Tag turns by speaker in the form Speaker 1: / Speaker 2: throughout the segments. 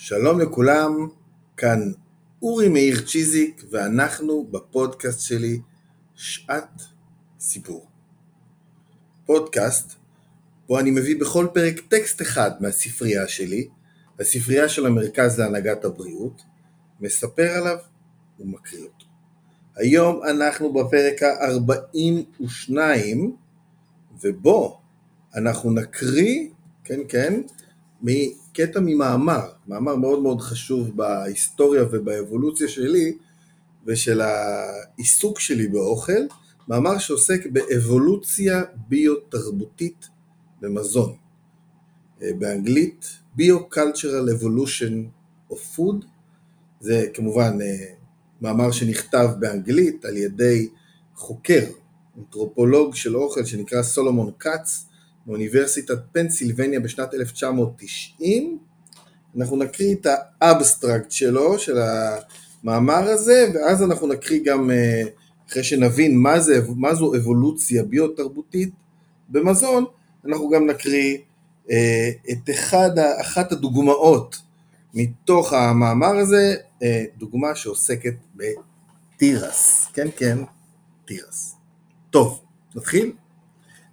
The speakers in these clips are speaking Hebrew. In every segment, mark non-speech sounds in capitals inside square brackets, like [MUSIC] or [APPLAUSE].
Speaker 1: שלום לכולם, כאן אורי מאיר צ'יזיק ואנחנו בפודקאסט שלי שעת סיפור. פודקאסט בו אני מביא בכל פרק טקסט אחד מהספרייה שלי, הספרייה של המרכז להנהגת הבריאות, מספר עליו ומקריא אותו. היום אנחנו בפרק ה-42 ובו אנחנו נקריא, כן כן, מקטע ממאמר, מאמר מאוד מאוד חשוב בהיסטוריה ובאבולוציה שלי ושל העיסוק שלי באוכל, מאמר שעוסק באבולוציה ביו-תרבותית במזון. באנגלית Bio-Cultural Evolution of Food, זה כמובן מאמר שנכתב באנגלית על ידי חוקר, אנתרופולוג של אוכל שנקרא סולומון כץ, מאוניברסיטת פנסילבניה בשנת 1990. אנחנו נקריא את האבסטרקט שלו, של המאמר הזה, ואז אנחנו נקריא גם, אחרי שנבין מה, זה, מה זו אבולוציה ביו-תרבותית במזון, אנחנו גם נקריא את אחד, אחת הדוגמאות מתוך המאמר הזה, דוגמה שעוסקת בתירס, כן כן, תירס. טוב, נתחיל?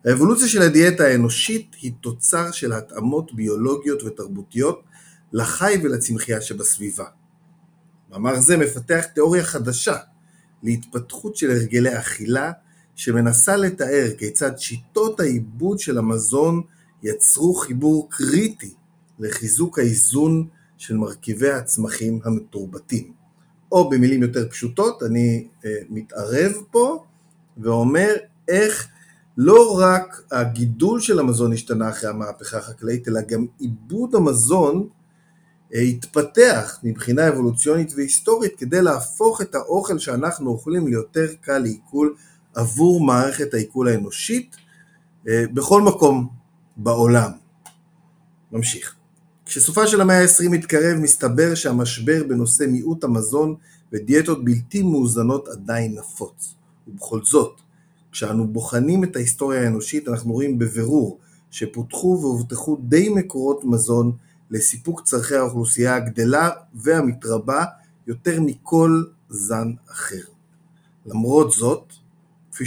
Speaker 1: האבולוציה של הדיאטה האנושית היא תוצר של התאמות ביולוגיות ותרבותיות לחי ולצמחייה שבסביבה. מאמר זה מפתח תיאוריה חדשה להתפתחות של הרגלי אכילה שמנסה לתאר כיצד שיטות העיבוד של המזון יצרו חיבור קריטי לחיזוק האיזון של מרכיבי הצמחים המתורבתים. או במילים יותר פשוטות, אני מתערב פה ואומר איך לא רק הגידול של המזון השתנה אחרי המהפכה החקלאית, אלא גם עיבוד המזון התפתח מבחינה אבולוציונית והיסטורית כדי להפוך את האוכל שאנחנו אוכלים ליותר קל לעיכול עבור מערכת העיכול האנושית בכל מקום בעולם. ממשיך. כשסופה של המאה ה-20 מתקרב, מסתבר שהמשבר בנושא מיעוט המזון ודיאטות בלתי מאוזנות עדיין נפוץ. ובכל זאת, כשאנו בוחנים את ההיסטוריה האנושית, אנחנו רואים בבירור שפותחו והובטחו די מקורות מזון לסיפוק צורכי האוכלוסייה הגדלה והמתרבה יותר מכל זן אחר. למרות זאת, כפי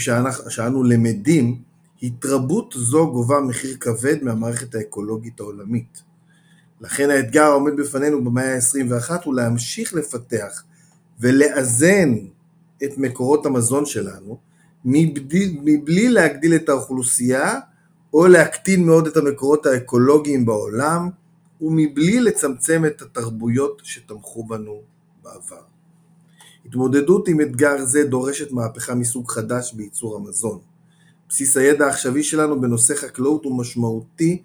Speaker 1: שאנו למדים, התרבות זו גובה מחיר כבד מהמערכת האקולוגית העולמית. לכן האתגר העומד בפנינו במאה ה-21 הוא להמשיך לפתח ולאזן את מקורות המזון שלנו, מבלי, מבלי להגדיל את האוכלוסייה או להקטין מאוד את המקורות האקולוגיים בעולם, ומבלי לצמצם את התרבויות שתמכו בנו בעבר. התמודדות עם אתגר זה דורשת מהפכה מסוג חדש בייצור המזון. בסיס הידע העכשווי שלנו בנושא חקלאות הוא משמעותי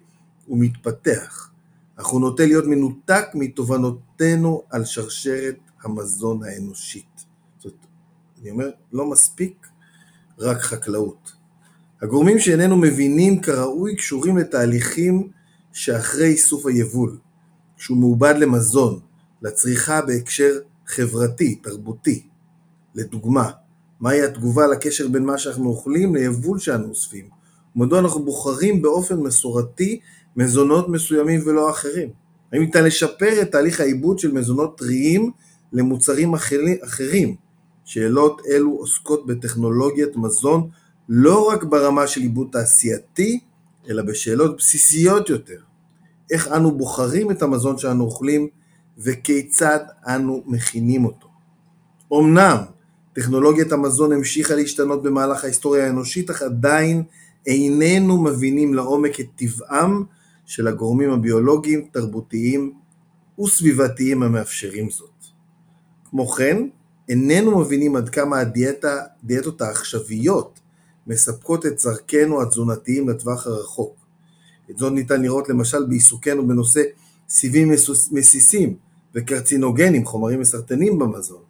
Speaker 1: ומתפתח, אך הוא נוטה להיות מנותק מתובנותינו על שרשרת המזון האנושית. זאת, אני אומר, לא מספיק רק חקלאות. הגורמים שאיננו מבינים כראוי קשורים לתהליכים שאחרי איסוף היבול, שהוא מעובד למזון, לצריכה בהקשר חברתי, תרבותי. לדוגמה, מהי התגובה לקשר בין מה שאנחנו אוכלים ליבול שאנו אוספים, ומדוע אנחנו בוחרים באופן מסורתי מזונות מסוימים ולא אחרים. האם ניתן לשפר את תהליך העיבוד של מזונות טריים למוצרים אחרים. שאלות אלו עוסקות בטכנולוגיית מזון לא רק ברמה של עיבוד תעשייתי, אלא בשאלות בסיסיות יותר. איך אנו בוחרים את המזון שאנו אוכלים וכיצד אנו מכינים אותו. אמנם טכנולוגיית המזון המשיכה להשתנות במהלך ההיסטוריה האנושית, אך עדיין איננו מבינים לעומק את טבעם של הגורמים הביולוגיים, תרבותיים וסביבתיים המאפשרים זאת. כמו כן, איננו מבינים עד כמה הדיאטות העכשוויות מספקות את צרכינו התזונתיים לטווח הרחוק. את זאת ניתן לראות למשל בעיסוקנו בנושא סיבים מסיסים וקרצינוגנים, חומרים מסרטנים במזון,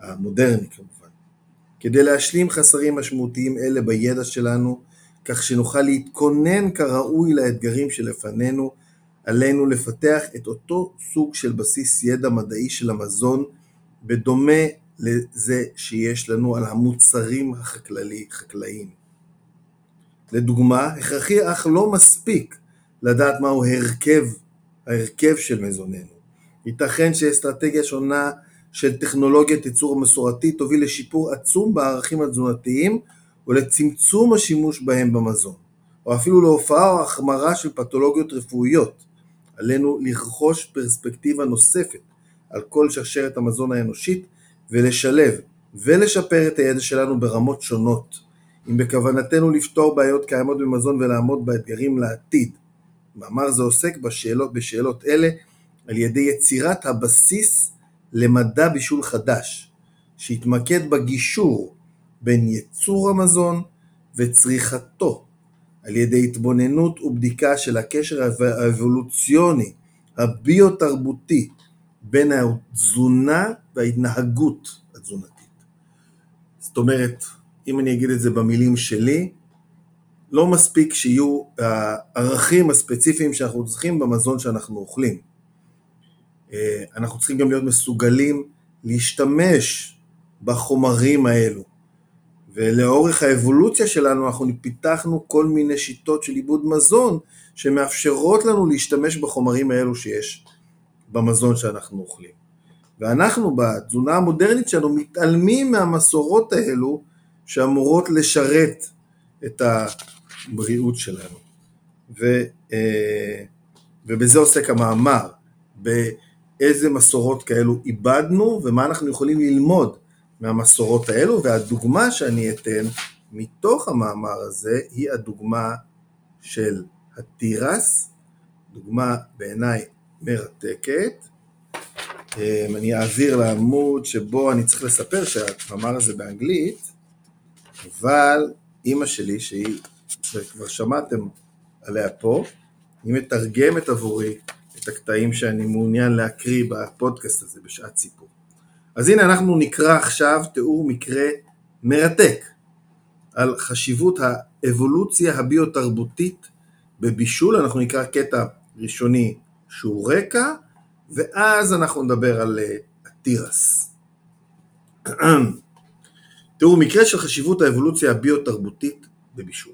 Speaker 1: המודרני כמובן. כדי להשלים חסרים משמעותיים אלה בידע שלנו, כך שנוכל להתכונן כראוי לאתגרים שלפנינו, עלינו לפתח את אותו סוג של בסיס ידע מדעי של המזון, בדומה לזה שיש לנו על המוצרים החקלאיים. לדוגמה, הכרחי אך לא מספיק לדעת מהו הרכב, ההרכב של מזוננו, ייתכן שאסטרטגיה שונה של טכנולוגיית ייצור מסורתית תוביל לשיפור עצום בערכים התזונתיים ולצמצום השימוש בהם במזון, או אפילו להופעה או החמרה של פתולוגיות רפואיות. עלינו לרכוש פרספקטיבה נוספת על כל שרשרת המזון האנושית ולשלב ולשפר את הידע שלנו ברמות שונות. אם בכוונתנו לפתור בעיות קיימות במזון ולעמוד באתגרים לעתיד. מאמר זה עוסק בשאלות, בשאלות אלה על ידי יצירת הבסיס למדע בישול חדש, שהתמקד בגישור בין ייצור המזון וצריכתו, על ידי התבוננות ובדיקה של הקשר האבולוציוני, הביו-תרבותי, בין התזונה וההתנהגות התזונתית. זאת אומרת, אם אני אגיד את זה במילים שלי, לא מספיק שיהיו הערכים הספציפיים שאנחנו צריכים במזון שאנחנו אוכלים. אה, אנחנו צריכים גם להיות מסוגלים להשתמש בחומרים האלו. ולאורך האבולוציה שלנו אנחנו פיתחנו כל מיני שיטות של עיבוד מזון שמאפשרות לנו להשתמש בחומרים האלו שיש במזון שאנחנו אוכלים. ואנחנו בתזונה המודרנית שלנו מתעלמים מהמסורות האלו שאמורות לשרת את הבריאות שלנו. ו, אה, ובזה עוסק המאמר, באיזה מסורות כאלו איבדנו ומה אנחנו יכולים ללמוד מהמסורות האלו, והדוגמה שאני אתן מתוך המאמר הזה היא הדוגמה של התירס, דוגמה בעיניי מרתקת. אה, אני אעביר לעמוד שבו אני צריך לספר שהמאמר הזה באנגלית, אבל אימא שלי, שהיא, כבר שמעתם עליה פה, היא מתרגמת עבורי את הקטעים שאני מעוניין להקריא בפודקאסט הזה בשעת סיפור. אז הנה אנחנו נקרא עכשיו תיאור מקרה מרתק על חשיבות האבולוציה הביו-תרבותית בבישול, אנחנו נקרא קטע ראשוני שהוא רקע, ואז אנחנו נדבר על אה, התירס. [CLEARS THROAT] תראו, מקרה של חשיבות האבולוציה הביו-תרבותית בבישול.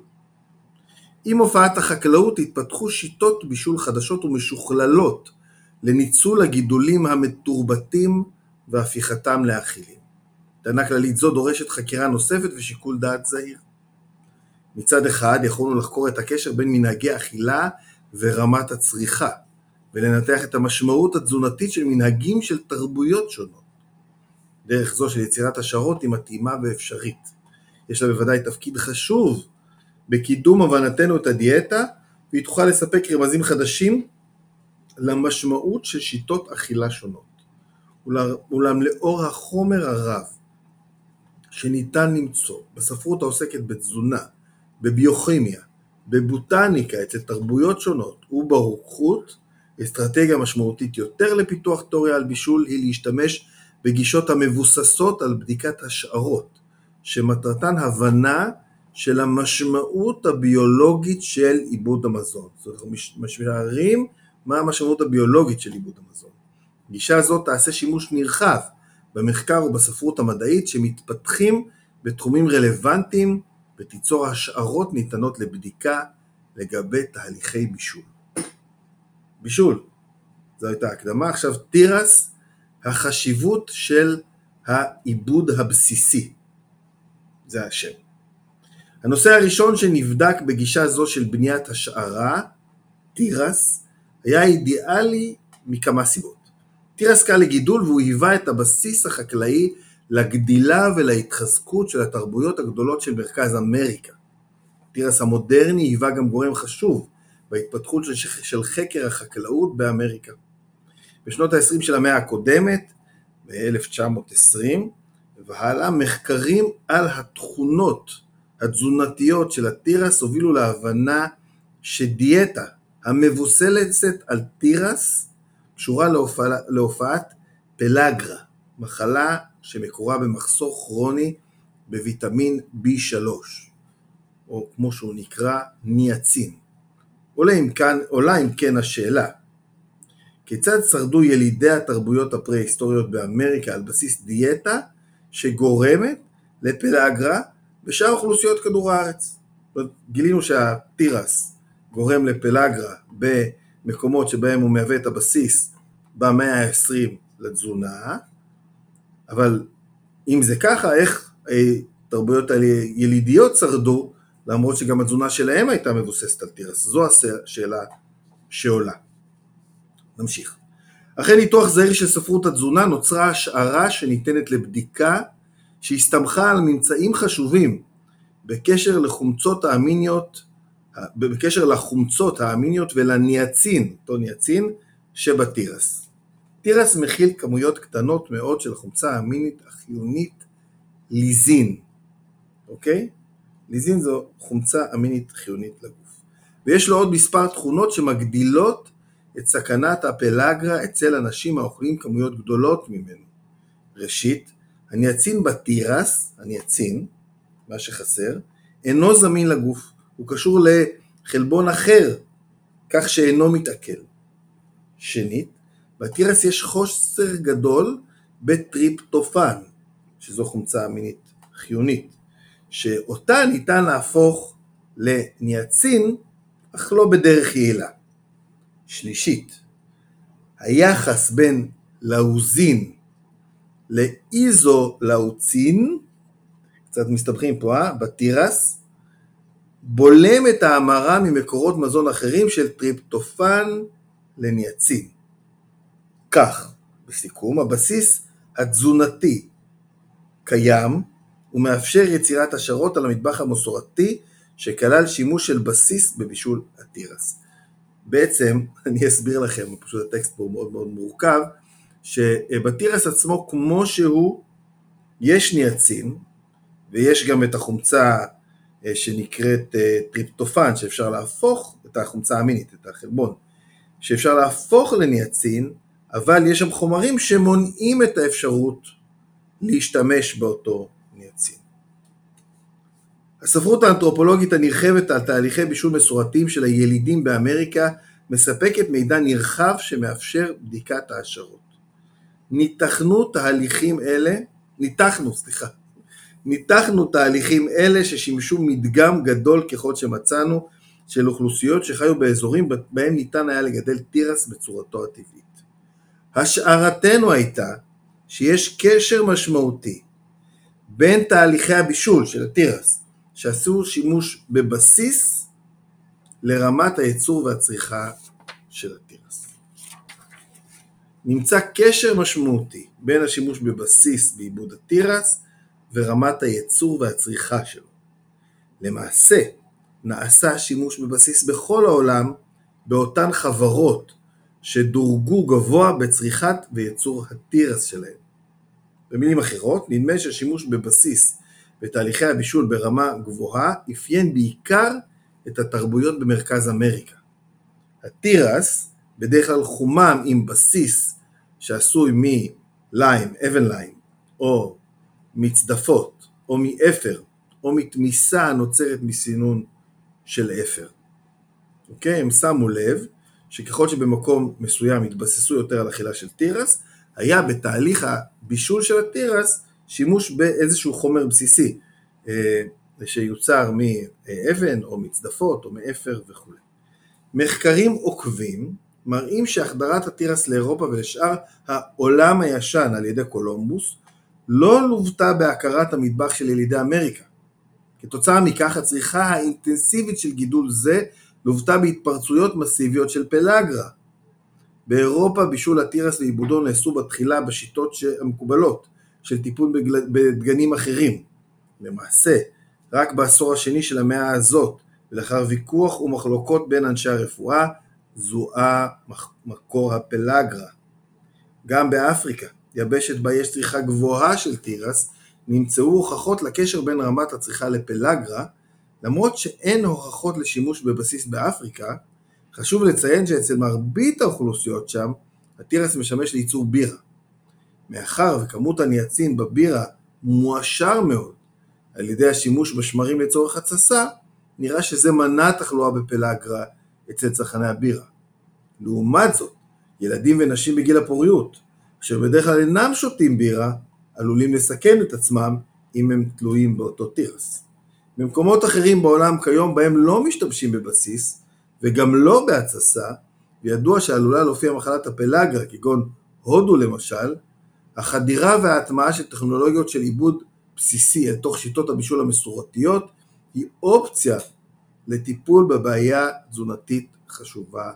Speaker 1: עם הופעת החקלאות התפתחו שיטות בישול חדשות ומשוכללות לניצול הגידולים המתורבתים והפיכתם לאכילים. טענה כללית זו דורשת חקירה נוספת ושיקול דעת זהיר. מצד אחד יכולנו לחקור את הקשר בין מנהגי אכילה ורמת הצריכה, ולנתח את המשמעות התזונתית של מנהגים של תרבויות שונות. דרך זו של יצירת השערות היא מתאימה ואפשרית. יש לה בוודאי תפקיד חשוב בקידום הבנתנו את הדיאטה, והיא תוכל לספק רמזים חדשים למשמעות של שיטות אכילה שונות. אולם לאור החומר הרב שניתן למצוא בספרות העוסקת בתזונה, בביוכימיה, בבוטניקה אצל תרבויות שונות וברוקחות, אסטרטגיה משמעותית יותר לפיתוח תיאוריה על בישול היא להשתמש בגישות המבוססות על בדיקת השערות, שמטרתן הבנה של המשמעות הביולוגית של עיבוד המזון. זאת אומרת, אנחנו משערים מה המשמעות הביולוגית של עיבוד המזון. גישה זו תעשה שימוש נרחב במחקר ובספרות המדעית שמתפתחים בתחומים רלוונטיים ותיצור השערות ניתנות לבדיקה לגבי תהליכי בישול. בישול, זו הייתה הקדמה. עכשיו תירס החשיבות של העיבוד הבסיסי. זה השם. הנושא הראשון שנבדק בגישה זו של בניית השערה, תירס, היה אידיאלי מכמה סיבות. תירס קל לגידול והוא היווה את הבסיס החקלאי לגדילה ולהתחזקות של התרבויות הגדולות של מרכז אמריקה. תירס המודרני היווה גם גורם חשוב בהתפתחות של חקר החקלאות באמריקה. בשנות ה-20 של המאה הקודמת, ב-1920 והלאה, מחקרים על התכונות התזונתיות של התירס הובילו להבנה שדיאטה המבוססת על תירס קשורה להופע, להופעת פלגרה, מחלה שמקורה במחסור כרוני בוויטמין B3, או כמו שהוא נקרא, ניאצין. עולה אם כן, עולה אם כן השאלה, כיצד שרדו ילידי התרבויות הפרה-היסטוריות באמריקה על בסיס דיאטה שגורמת לפלאגרה בשאר אוכלוסיות כדור הארץ. גילינו שהתירס גורם לפלאגרה במקומות שבהם הוא מהווה את הבסיס במאה ה-20 לתזונה, אבל אם זה ככה, איך התרבויות האלה ילידיות שרדו, למרות שגם התזונה שלהם הייתה מבוססת על תירס? זו השאלה שעולה. נמשיך. אחרי ניתוח זהיר של ספרות התזונה נוצרה השערה שניתנת לבדיקה שהסתמכה על ממצאים חשובים בקשר לחומצות האמיניות, בקשר לחומצות האמיניות ולניאצין, אותו ניאצין, שבתירס. תירס מכיל כמויות קטנות מאוד של החומצה האמינית החיונית ליזין, אוקיי? ליזין זו חומצה אמינית חיונית לגוף. ויש לו עוד מספר תכונות שמגדילות את סכנת הפלגרה אצל אנשים האוכלים כמויות גדולות ממנו. ראשית, הניאצין בתירס, הניאצין, מה שחסר, אינו זמין לגוף, הוא קשור לחלבון אחר, כך שאינו מתעכל. שנית, בתירס יש חוסר גדול בטריפטופן, שזו חומצה אמינית חיונית, שאותה ניתן להפוך לניאצין, אך לא בדרך יעילה. שלישית, היחס בין לאוזין לאיזולאוצין, קצת מסתבכים פה, אה? בתירס, בולם את ההמרה ממקורות מזון אחרים של טריפטופן לניאצין. כך, בסיכום, הבסיס התזונתי קיים ומאפשר יצירת השערות על המטבח המסורתי שכלל שימוש של בסיס בבישול התירס. בעצם, [LAUGHS] אני אסביר לכם, פשוט הטקסט פה מאוד מאוד מורכב, שבתירס עצמו כמו שהוא, יש ניאצין, ויש גם את החומצה אה, שנקראת אה, טריפטופן, שאפשר להפוך, את החומצה האמינית, את החלבון, שאפשר להפוך לניאצין, אבל יש שם חומרים שמונעים את האפשרות להשתמש באותו ניאצין. הספרות האנתרופולוגית הנרחבת על תהליכי בישול מסורתיים של הילידים באמריקה מספקת מידע נרחב שמאפשר בדיקת ההשערות. ניתחנו תהליכים אלה, ניתחנו, סליחה, ניתחנו תהליכים אלה ששימשו מדגם גדול ככל שמצאנו של אוכלוסיות שחיו באזורים בהם ניתן היה לגדל תירס בצורתו הטבעית. השערתנו הייתה שיש קשר משמעותי בין תהליכי הבישול של התירס שעשו שימוש בבסיס לרמת הייצור והצריכה של התירס. נמצא קשר משמעותי בין השימוש בבסיס בעיבוד התירס ורמת הייצור והצריכה שלו. למעשה, נעשה שימוש בבסיס בכל העולם באותן חברות שדורגו גבוה בצריכת וייצור התירס שלהם. במילים אחרות, נדמה שהשימוש בבסיס בתהליכי הבישול ברמה גבוהה אפיין בעיקר את התרבויות במרכז אמריקה. התירס, בדרך כלל חומם עם בסיס שעשוי מליים, אבן ליים, או מצדפות, או מאפר, או מתמיסה הנוצרת מסינון של אפר. אוקיי? הם שמו לב שככל שבמקום מסוים התבססו יותר על אכילה של תירס, היה בתהליך הבישול של התירס שימוש באיזשהו חומר בסיסי אה, שיוצר מאבן או מצדפות או מאפר וכו'. מחקרים עוקבים מראים שהחדרת התירס לאירופה ולשאר העולם הישן על ידי קולומבוס לא לוותה בהכרת המטבח של ילידי אמריקה. כתוצאה מכך הצריכה האינטנסיבית של גידול זה לוותה בהתפרצויות מסיביות של פלגרה. באירופה בישול התירס ועיבודו נעשו בתחילה בשיטות המקובלות של טיפול בדגנים אחרים. למעשה, רק בעשור השני של המאה הזאת, ולאחר ויכוח ומחלוקות בין אנשי הרפואה, זוהה מקור הפלגרה. גם באפריקה, יבשת בה יש צריכה גבוהה של תירס, נמצאו הוכחות לקשר בין רמת הצריכה לפלגרה, למרות שאין הוכחות לשימוש בבסיס באפריקה, חשוב לציין שאצל מרבית האוכלוסיות שם, התירס משמש לייצור בירה. מאחר וכמות הניאצין בבירה מועשר מאוד על ידי השימוש בשמרים לצורך התססה, נראה שזה מנע תחלואה בפלגרה אצל צרכני הבירה. לעומת זאת, ילדים ונשים בגיל הפוריות, אשר בדרך כלל אינם שותים בירה, עלולים לסכן את עצמם אם הם תלויים באותו תירס. במקומות אחרים בעולם כיום בהם לא משתמשים בבסיס וגם לא בהתססה, וידוע שעלולה להופיע מחלת הפלאגרה, כגון הודו למשל, החדירה וההטמעה של טכנולוגיות של עיבוד בסיסי אל תוך שיטות הבישול המסורתיות היא אופציה לטיפול בבעיה תזונתית חשובה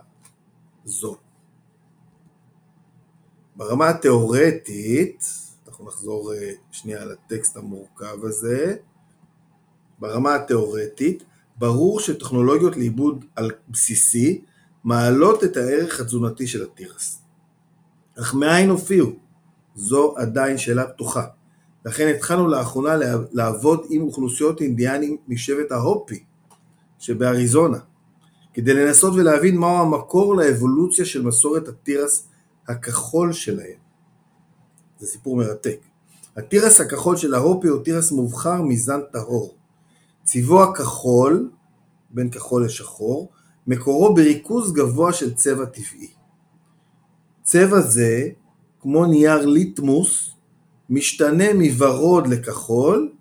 Speaker 1: זו. ברמה התיאורטית, אנחנו נחזור אה, שנייה לטקסט המורכב הזה, ברמה התיאורטית, ברור שטכנולוגיות לעיבוד על בסיסי מעלות את הערך התזונתי של התירס. אך מאין הופיעו? זו עדיין שאלה פתוחה. לכן התחלנו לאחרונה לעבוד עם אוכלוסיות אינדיאנים משבט ההופי שבאריזונה, כדי לנסות ולהבין מהו המקור לאבולוציה של מסורת התירס הכחול שלהם. זה סיפור מרתק. התירס הכחול של ההופי הוא תירס מובחר מזן טהור. צבעו הכחול, בין כחול לשחור, מקורו בריכוז גבוה של צבע טבעי. צבע זה, כמו נייר ליטמוס, משתנה מוורוד לכחול,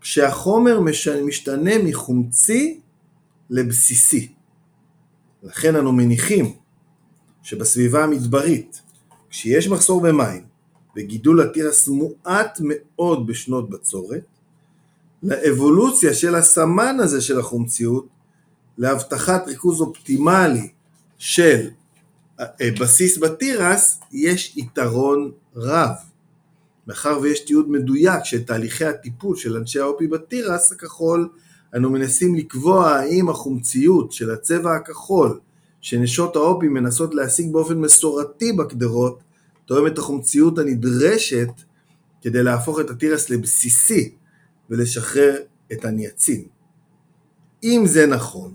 Speaker 1: כשהחומר משתנה מחומצי לבסיסי. לכן אנו מניחים שבסביבה המדברית, כשיש מחסור במים וגידול התירס מועט מאוד בשנות בצורת, לאבולוציה של הסמן הזה של החומציות, להבטחת ריכוז אופטימלי של אה, בסיס בתירס, יש יתרון רב. מאחר ויש תיעוד מדויק של תהליכי הטיפול של אנשי האופי בתירס הכחול, אנו מנסים לקבוע האם החומציות של הצבע הכחול שנשות האופי מנסות להשיג באופן מסורתי בקדרות, תואם את החומציות הנדרשת כדי להפוך את התירס לבסיסי ולשחרר את הניאצין. אם זה נכון,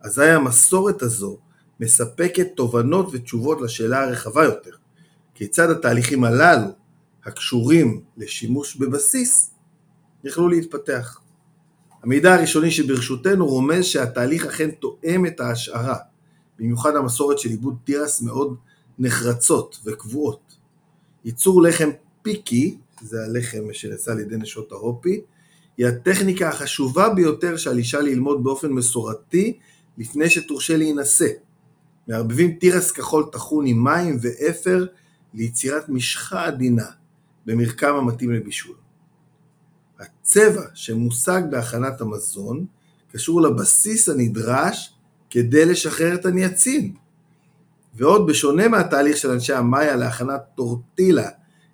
Speaker 1: אזי המסורת הזו מספקת תובנות ותשובות לשאלה הרחבה יותר, כיצד התהליכים הללו, הקשורים לשימוש בבסיס, יכלו להתפתח. המידע הראשוני שברשותנו רומז שהתהליך אכן תואם את ההשערה, במיוחד המסורת של עיבוד תירס מאוד נחרצות וקבועות. ייצור לחם פיקי, זה הלחם שנעשה על ידי נשות ההופי, היא הטכניקה החשובה ביותר שעל אישה ללמוד באופן מסורתי לפני שתורשה להינשא. מערבבים תירס כחול טחון עם מים ואפר ליצירת משחה עדינה במרקם המתאים לבישול. הצבע שמושג בהכנת המזון קשור לבסיס הנדרש כדי לשחרר את הניאצין. ועוד בשונה מהתהליך של אנשי המאיה להכנת טורטילה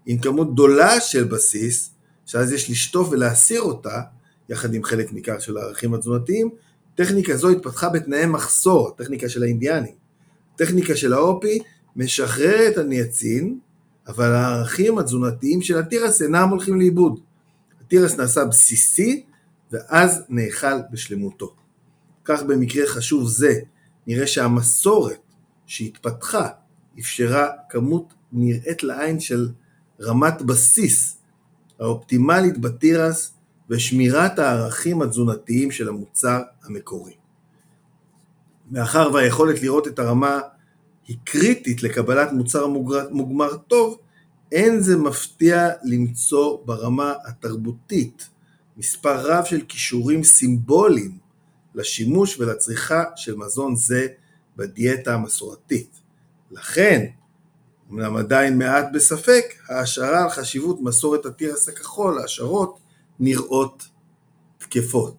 Speaker 1: עם כמות גדולה של בסיס, שאז יש לשטוף ולהסיר אותה, יחד עם חלק ניכר של הערכים התזונתיים, טכניקה זו התפתחה בתנאי מחסור, טכניקה של האינדיאנים. טכניקה של האופי משחררת הניאצין, אבל הערכים התזונתיים של התירס אינם הולכים לאיבוד. התירס נעשה בסיסי, ואז נאכל בשלמותו. כך במקרה חשוב זה, נראה שהמסורת שהתפתחה אפשרה כמות נראית לעין של רמת בסיס האופטימלית בתירס ושמירת הערכים התזונתיים של המוצר המקורי. מאחר והיכולת לראות את הרמה היא קריטית לקבלת מוצר מוגמר טוב, אין זה מפתיע למצוא ברמה התרבותית מספר רב של כישורים סימבוליים לשימוש ולצריכה של מזון זה בדיאטה המסורתית. לכן, אמנם עדיין מעט בספק, ההשערה על חשיבות מסורת התירס הכחול, ההשערות, נראות תקפות.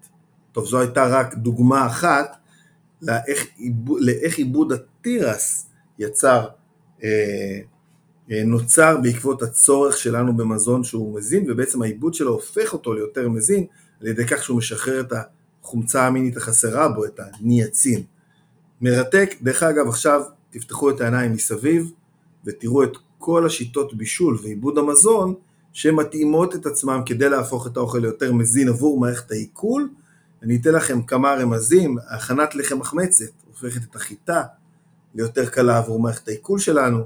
Speaker 1: טוב, זו הייתה רק דוגמה אחת לאיך, עיבוד התירס יצר, אה, אה, נוצר בעקבות הצורך שלנו במזון שהוא מזין, ובעצם העיבוד שלו הופך אותו ליותר מזין על ידי כך שהוא משחרר את החומצה המינית החסרה בו, את הניאצין. מרתק, דרך אגב עכשיו תפתחו את העיניים מסביב ותראו את כל השיטות בישול ועיבוד המזון שמתאימות את עצמם כדי להפוך את האוכל ליותר מזין עבור מערכת העיכול. אני אתן לכם כמה רמזים, הכנת לחם מחמצת הופכת את החיטה ליותר קלה עבור מערכת העיכול שלנו,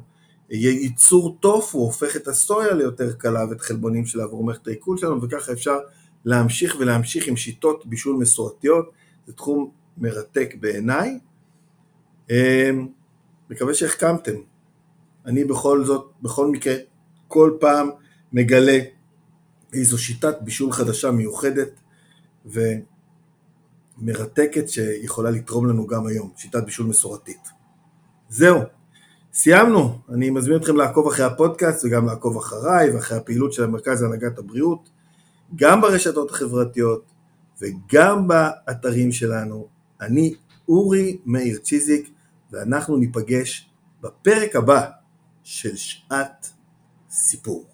Speaker 1: ייצור טופו הופך את הסויה ליותר קלה ואת החלבונים שלה עבור מערכת העיכול שלנו וככה אפשר להמשיך ולהמשיך עם שיטות בישול מסורתיות, זה תחום מרתק בעיניי. אמ, מקווה שהחכמתם. אני בכל זאת, בכל מקרה, כל פעם מגלה איזו שיטת בישול חדשה מיוחדת ומרתקת שיכולה לתרום לנו גם היום, שיטת בישול מסורתית. זהו, סיימנו. אני מזמין אתכם לעקוב אחרי הפודקאסט וגם לעקוב אחריי ואחרי הפעילות של המרכז להנהגת הבריאות, גם ברשתות החברתיות וגם באתרים שלנו. אני אורי מאיר צ'יזיק, ואנחנו ניפגש בפרק הבא של שעת סיפור.